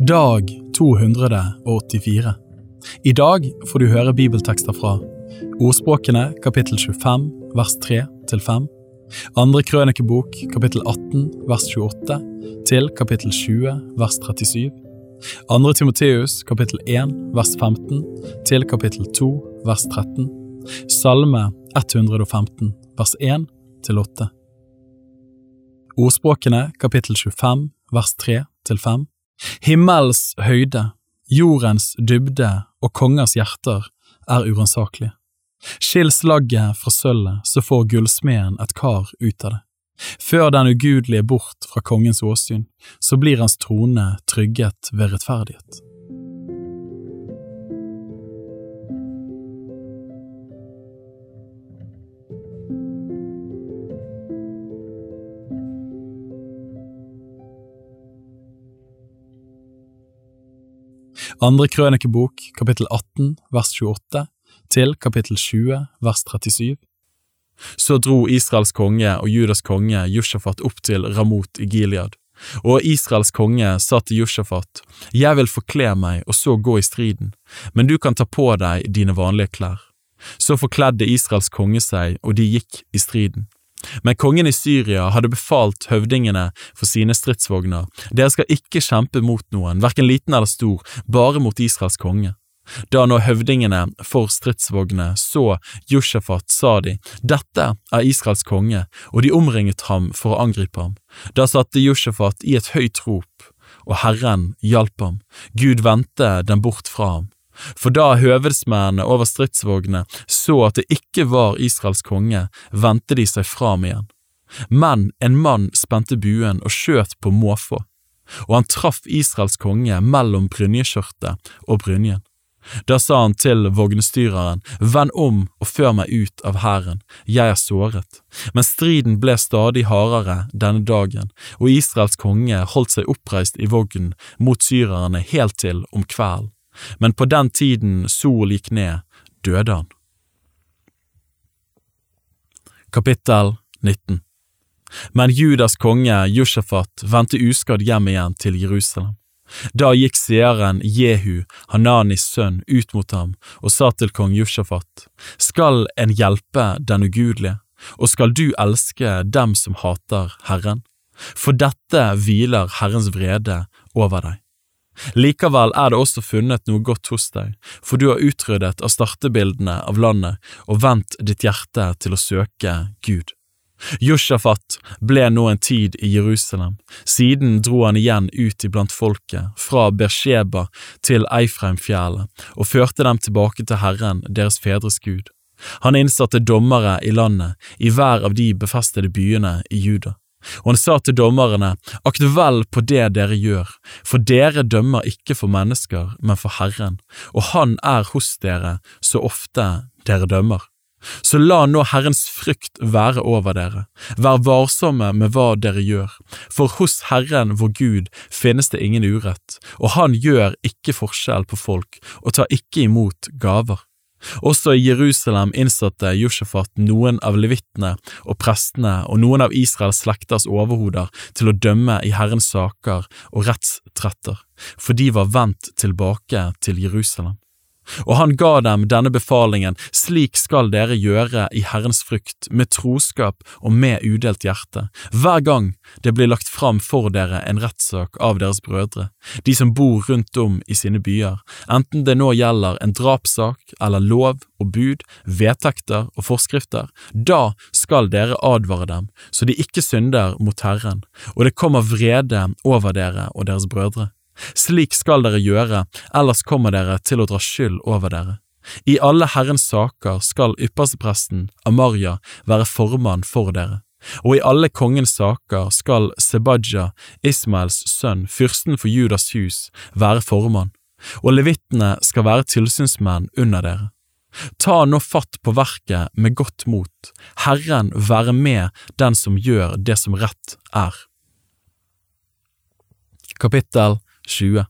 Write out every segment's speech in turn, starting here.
Dag 284 I dag får du høre bibeltekster fra Ordspråkene kapittel 25 vers 3 til 5, Andre krønikebok kapittel 18 vers 28 til kapittel 20 vers 37, Andre Timoteus kapittel 1 vers 15 til kapittel 2 vers 13, Salme 115 vers 1 til 8. Ordspråkene kapittel 25 vers 3 til 5 Himmels høyde, jordens dybde og kongers hjerter er uransakelige. Skill slagget fra sølvet, så får gullsmeden et kar ut av det. Før den ugudelige bort fra kongens åsyn, så blir hans trone trygget ved rettferdighet. Andre krønikebok, kapittel 18, vers 28, til kapittel 20, vers 37. Så dro Israels konge og Judas konge Jushafat opp til Ramot i Gilead, og Israels konge sa til Jushafat, Jeg vil forkle meg og så gå i striden, men du kan ta på deg dine vanlige klær. Så forkledde Israels konge seg, og de gikk i striden. Men kongen i Syria hadde befalt høvdingene for sine stridsvogner, dere skal ikke kjempe mot noen, hverken liten eller stor, bare mot Israels konge. Da nå høvdingene for stridsvognene så Jushafat, sa de, dette er Israels konge, og de omringet ham for å angripe ham. Da satte Jushafat i et høyt rop, og Herren hjalp ham, Gud vendte den bort fra ham. For da høvedsmennene over stridsvognene så at det ikke var Israels konge, vendte de seg fram igjen. Men en mann spente buen og skjøt på måfå, og han traff Israels konge mellom brynjeskjørtet og brynjen. Da sa han til vognstyreren, vend om og før meg ut av hæren, jeg er såret. Men striden ble stadig hardere denne dagen, og Israels konge holdt seg oppreist i vognen mot syrerne helt til om kvelden men på den tiden sol gikk ned, døde han. Kapittel 19 Men Judas konge Jushafat vendte uskadd hjem igjen til Jerusalem. Da gikk seeren Jehu, Hananis sønn, ut mot ham og sa til kong Jushafat, Skal en hjelpe den ugudelige, og skal du elske dem som hater Herren? For dette hviler Herrens vrede over deg. Likevel er det også funnet noe godt hos deg, for du har utryddet av startebildene av landet og vendt ditt hjerte til å søke Gud. Jushafat ble nå en tid i Jerusalem, siden dro han igjen ut iblant folket, fra Bersheba til Eifreimfjellet, og førte dem tilbake til Herren, deres fedres Gud. Han innsatte dommere i landet, i hver av de befestede byene i Juda og han sa til dommerne, akt vel på det dere gjør, for dere dømmer ikke for mennesker, men for Herren, og Han er hos dere så ofte dere dømmer. Så la nå Herrens frykt være over dere, vær varsomme med hva dere gjør, for hos Herren vår Gud finnes det ingen urett, og Han gjør ikke forskjell på folk og tar ikke imot gaver. Også i Jerusalem innsatte Jushafat noen av levittene og prestene og noen av Israels slekters overhoder til å dømme i Herrens saker og rettstretter, for de var vendt tilbake til Jerusalem. Og han ga dem denne befalingen, slik skal dere gjøre i Herrens frykt, med troskap og med udelt hjerte, hver gang det blir lagt fram for dere en rettssak av deres brødre, de som bor rundt om i sine byer, enten det nå gjelder en drapssak eller lov og bud, vedtekter og forskrifter, da skal dere advare dem, så de ikke synder mot Herren, og det kommer vrede over dere og deres brødre. Slik skal dere gjøre, ellers kommer dere til å dra skyld over dere. I alle Herrens saker skal ypperstepresten Amaria være formann for dere, og i alle kongens saker skal Sebadja, Ismaels sønn, fyrsten for Judas hus, være formann, og levittene skal være tilsynsmenn under dere. Ta nå fatt på verket med godt mot, Herren være med den som gjør det som rett er. Kapittel 20.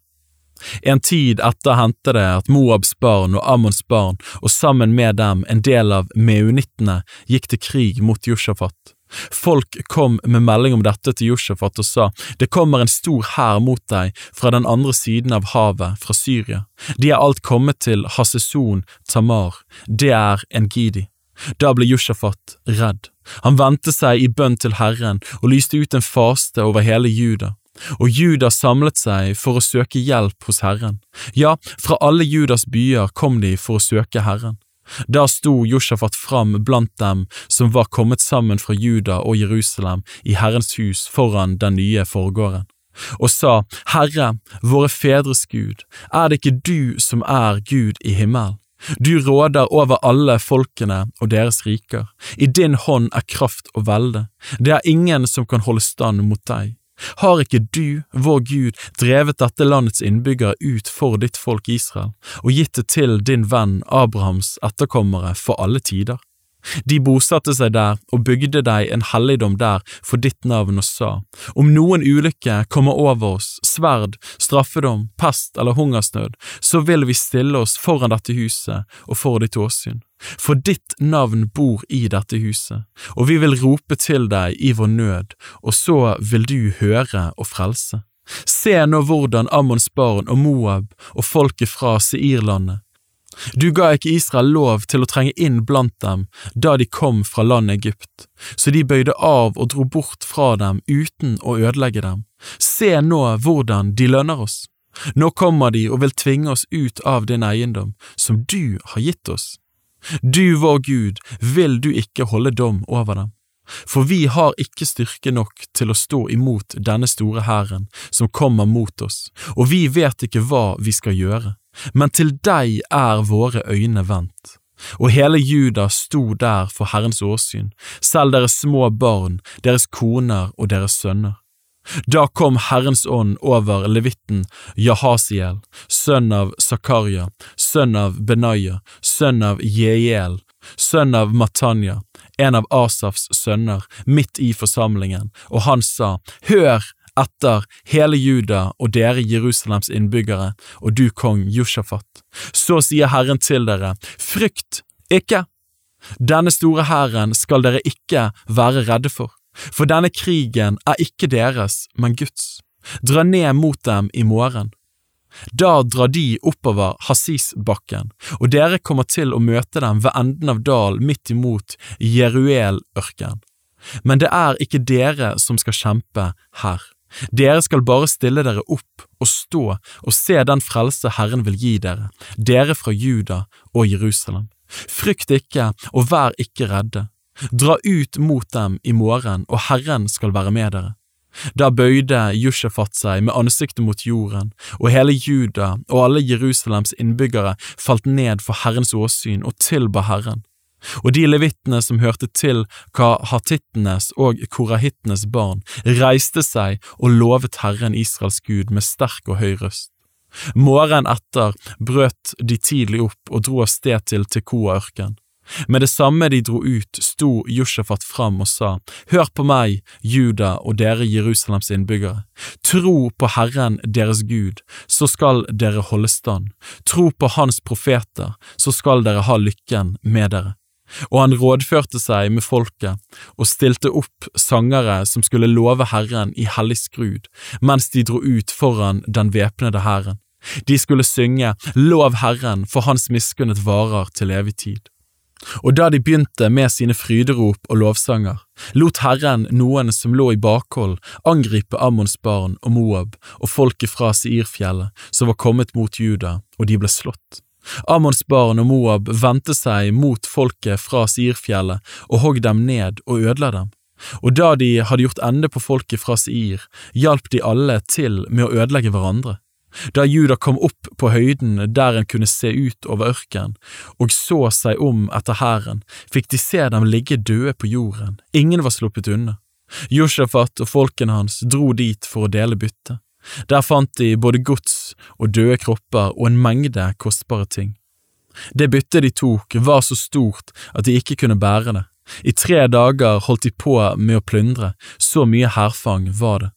En tid etter hendte det at Moabs barn og Ammons barn, og sammen med dem en del av meunittene, gikk til krig mot Josjafat. Folk kom med melding om dette til Josjafat og sa, det kommer en stor hær mot deg fra den andre siden av havet, fra Syria. De er alt kommet til Haseson Tamar, det er en gidi. Da ble Josjafat redd. Han vendte seg i bønn til Herren og lyste ut en faste over hele Juda. Og Judas samlet seg for å søke hjelp hos Herren. Ja, fra alle Judas byer kom de for å søke Herren. Da sto Josjafat fram blant dem som var kommet sammen fra Juda og Jerusalem i Herrens hus foran den nye forgården, og sa, Herre, våre fedres Gud, er det ikke du som er Gud i himmelen? Du råder over alle folkene og deres riker, i din hånd er kraft og velde, det er ingen som kan holde stand mot deg. Har ikke du, vår Gud, drevet dette landets innbyggere ut for ditt folk Israel, og gitt det til din venn Abrahams etterkommere for alle tider? De bosatte seg der og bygde deg en helligdom der for ditt navn og sa, om noen ulykke kommer over oss, sverd, straffedom, pest eller hungersnød, så vil vi stille oss foran dette huset og for ditt åsyn. For ditt navn bor i dette huset, og vi vil rope til deg i vår nød, og så vil du høre og frelse. Se nå hvordan Ammons barn og Moab og folket fra Seirlandet du ga ikke Israel lov til å trenge inn blant dem da de kom fra landet Egypt, så de bøyde av og dro bort fra dem uten å ødelegge dem. Se nå hvordan de lønner oss. Nå kommer de og vil tvinge oss ut av din eiendom, som du har gitt oss. Du, vår Gud, vil du ikke holde dom over dem? For vi har ikke styrke nok til å stå imot denne store hæren som kommer mot oss, og vi vet ikke hva vi skal gjøre, men til deg er våre øyne vendt. Og hele Juda sto der for Herrens åsyn, selv deres små barn, deres koner og deres sønner. Da kom Herrens ånd over levitten Jahasiel, sønn av Zakaria, sønn av Benaya, sønn av Jeiel, sønn av Matanya, en av Asafs sønner, midt i forsamlingen, og han sa, Hør etter hele Juda og dere Jerusalems innbyggere, og du kong Jushafat. Så sier Herren til dere, Frykt ikke! Denne store hæren skal dere ikke være redde for. For denne krigen er ikke deres, men Guds. Dra ned mot dem i morgen. Da drar de oppover Hasisbakken, og dere kommer til å møte dem ved enden av dalen midt imot Jeruel-ørken. Men det er ikke dere som skal kjempe her. Dere skal bare stille dere opp og stå og se den frelse Herren vil gi dere, dere fra Juda og Jerusalem. Frykt ikke og vær ikke redde. Dra ut mot dem i morgen, og Herren skal være med dere. Da bøyde Jushafat seg med ansiktet mot jorden, og hele Juda og alle Jerusalems innbyggere falt ned for Herrens åsyn og tilba Herren. Og de levittene som hørte til kahatittenes og korahittenes barn, reiste seg og lovet Herren Israels Gud med sterk og høy røst. Morgenen etter brøt de tidlig opp og dro av sted til Tekoa-ørkenen. Med det samme de dro ut, sto Jushafat fram og sa, Hør på meg, Juda og dere Jerusalems innbyggere. Tro på Herren deres Gud, så skal dere holde stand. Tro på Hans profeter, så skal dere ha lykken med dere. Og han rådførte seg med folket og stilte opp sangere som skulle love Herren i hellig skrud, mens de dro ut foran den væpnede hæren. De skulle synge Lov Herren, for hans miskunnet varer til evig tid. Og da de begynte med sine fryderop og lovsanger, lot Herren noen som lå i bakhold, angripe Ammons barn og Moab og folket fra Seirfjellet som var kommet mot Juda, og de ble slått. Ammons barn og Moab vendte seg mot folket fra Seirfjellet og hogg dem ned og ødela dem. Og da de hadde gjort ende på folket fra Seir, hjalp de alle til med å ødelegge hverandre. Da Juda kom opp på høyden der en kunne se ut over ørkenen, og så seg om etter hæren, fikk de se dem ligge døde på jorden, ingen var sluppet unna. Josjafat og folkene hans dro dit for å dele byttet. Der fant de både gods og døde kropper og en mengde kostbare ting. Det byttet de tok var så stort at de ikke kunne bære det. I tre dager holdt de på med å plyndre, så mye hærfang var det.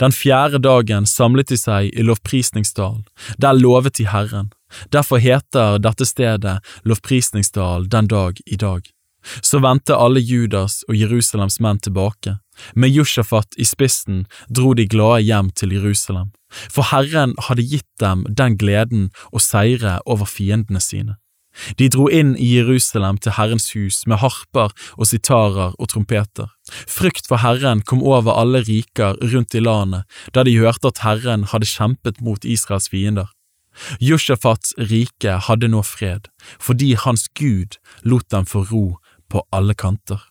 Den fjerde dagen samlet de seg i lovprisningsdalen, der lovet de Herren. Derfor heter dette stedet Lovprisningsdal den dag i dag. Så vendte alle Judas og Jerusalems menn tilbake. Med Jushafat i spissen dro de glade hjem til Jerusalem, for Herren hadde gitt dem den gleden å seire over fiendene sine. De dro inn i Jerusalem til Herrens hus med harper og sitarer og trompeter. Frykt for Herren kom over alle riker rundt i landet da de hørte at Herren hadde kjempet mot Israels fiender. Joshafats rike hadde nå fred, fordi hans Gud lot dem få ro på alle kanter.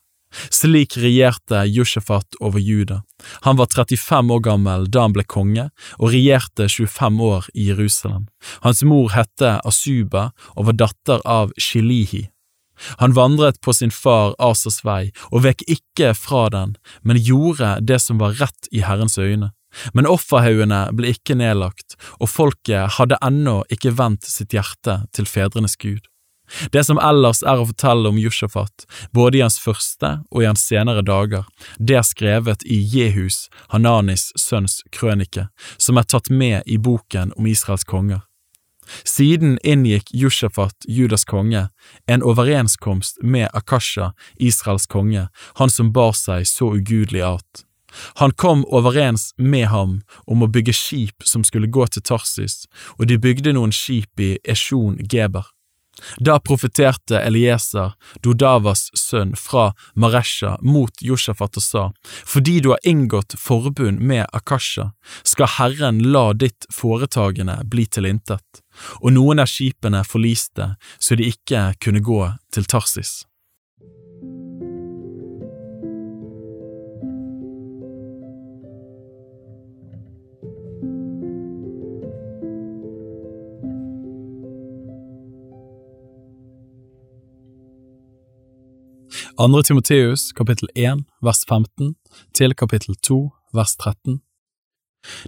Slik regjerte Josjefat over Juda. Han var 35 år gammel da han ble konge, og regjerte 25 år i Jerusalem. Hans mor hette Asuba og var datter av Shilihi. Han vandret på sin far Asas vei og vek ikke fra den, men gjorde det som var rett i Herrens øyne. Men offerhaugene ble ikke nedlagt, og folket hadde ennå ikke vendt sitt hjerte til fedrenes Gud. Det som ellers er å fortelle om Jushafat, både i hans første og i hans senere dager, det er skrevet i Jehus, Hananis sønns krønike, som er tatt med i boken om Israels konger. Siden inngikk Jushafat, Judas konge, en overenskomst med Akasha, Israels konge, han som bar seg så ugudelig at. Han kom overens med ham om å bygge skip som skulle gå til Tarsis, og de bygde noen skip i Eshon Geber. Da profeterte Elieser, Dodavas sønn, fra Maresha mot Josjafat og sa, fordi du har inngått forbund med Akasha, skal Herren la ditt foretagende bli til intet, og noen av skipene forliste så de ikke kunne gå til Tarsis. Andre Timoteus kapittel 1 vers 15 til kapittel 2 vers 13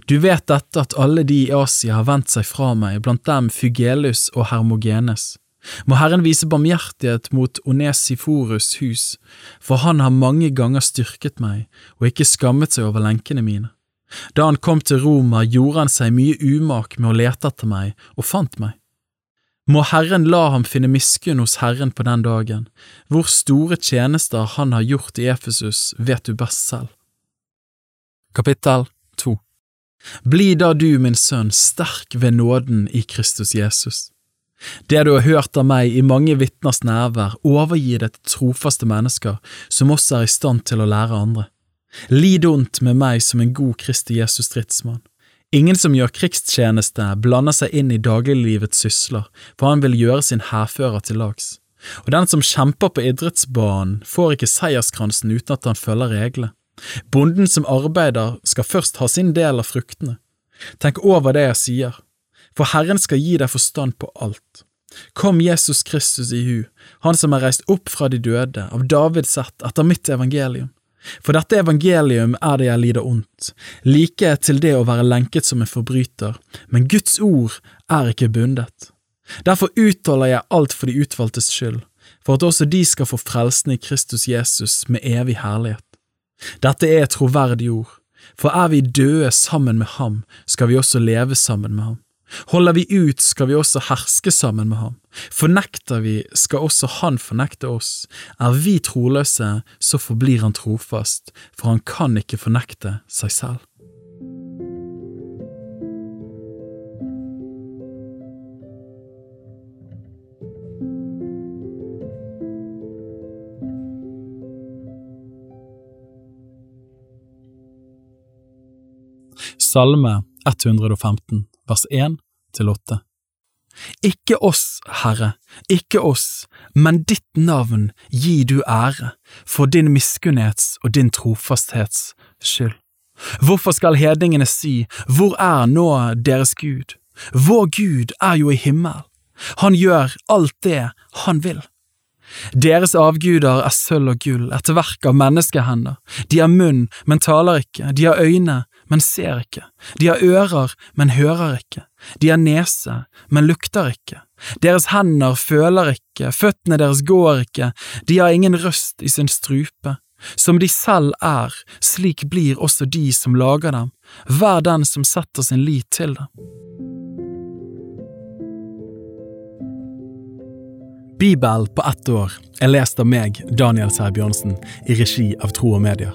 Du vet dette at alle de i Asia har vendt seg fra meg, blant dem Fygelus og Hermogenes. Må Herren vise barmhjertighet mot Onesiforus hus, for han har mange ganger styrket meg og ikke skammet seg over lenkene mine. Da han kom til Roma, gjorde han seg mye umak med å lete etter meg, og fant meg. Må Herren la ham finne miskunn hos Herren på den dagen. Hvor store tjenester han har gjort i Efesus, vet du best selv. Kapittel 2 Bli da du, min sønn, sterk ved nåden i Kristus Jesus. Det du har hørt av meg i mange vitners nærvær, overgi det til trofaste mennesker som også er i stand til å lære andre. Lid ondt med meg som en god Kristi Jesus stridsmann. Ingen som gjør krigstjeneste, blander seg inn i dagliglivets sysler, for han vil gjøre sin hærfører til lags. Og den som kjemper på idrettsbanen, får ikke seierskransen uten at han følger reglene. Bonden som arbeider, skal først ha sin del av fruktene. Tenk over det jeg sier, for Herren skal gi deg forstand på alt. Kom Jesus Kristus i hu, han som er reist opp fra de døde, av David sett, etter mitt evangelium. For dette evangelium er det jeg lider ondt, like til det å være lenket som en forbryter, men Guds ord er ikke bundet. Derfor uttaler jeg alt for de utvalgtes skyld, for at også de skal få frelsen i Kristus Jesus med evig herlighet. Dette er troverdig ord, for er vi døde sammen med ham, skal vi også leve sammen med ham. Holder vi ut, skal vi også herske sammen med ham. Fornekter vi, skal også han fornekte oss. Er vi troløse, så forblir han trofast, for han kan ikke fornekte seg selv. Salme 115 vers 1 til 8. Ikke oss, Herre, ikke oss, men ditt navn gi du ære, for din miskunnhets og din trofasthets skyld. Hvorfor skal hedningene si, Hvor er nå deres Gud? Vår Gud er jo i himmel. Han gjør alt det han vil. Deres avguder er sølv og gull, et verk av menneskehender. De har munn, men taler ikke, de har øyne, men ser ikke, de har ører, men hører ikke, de har nese, men lukter ikke, deres hender føler ikke, føttene deres går ikke, de har ingen røst i sin strupe. Som de selv er, slik blir også de som lager dem, hver den som setter sin lit til dem. Bibel på ett år er lest av meg, Daniel Sæbjørnsen, i regi av Tro og Medier.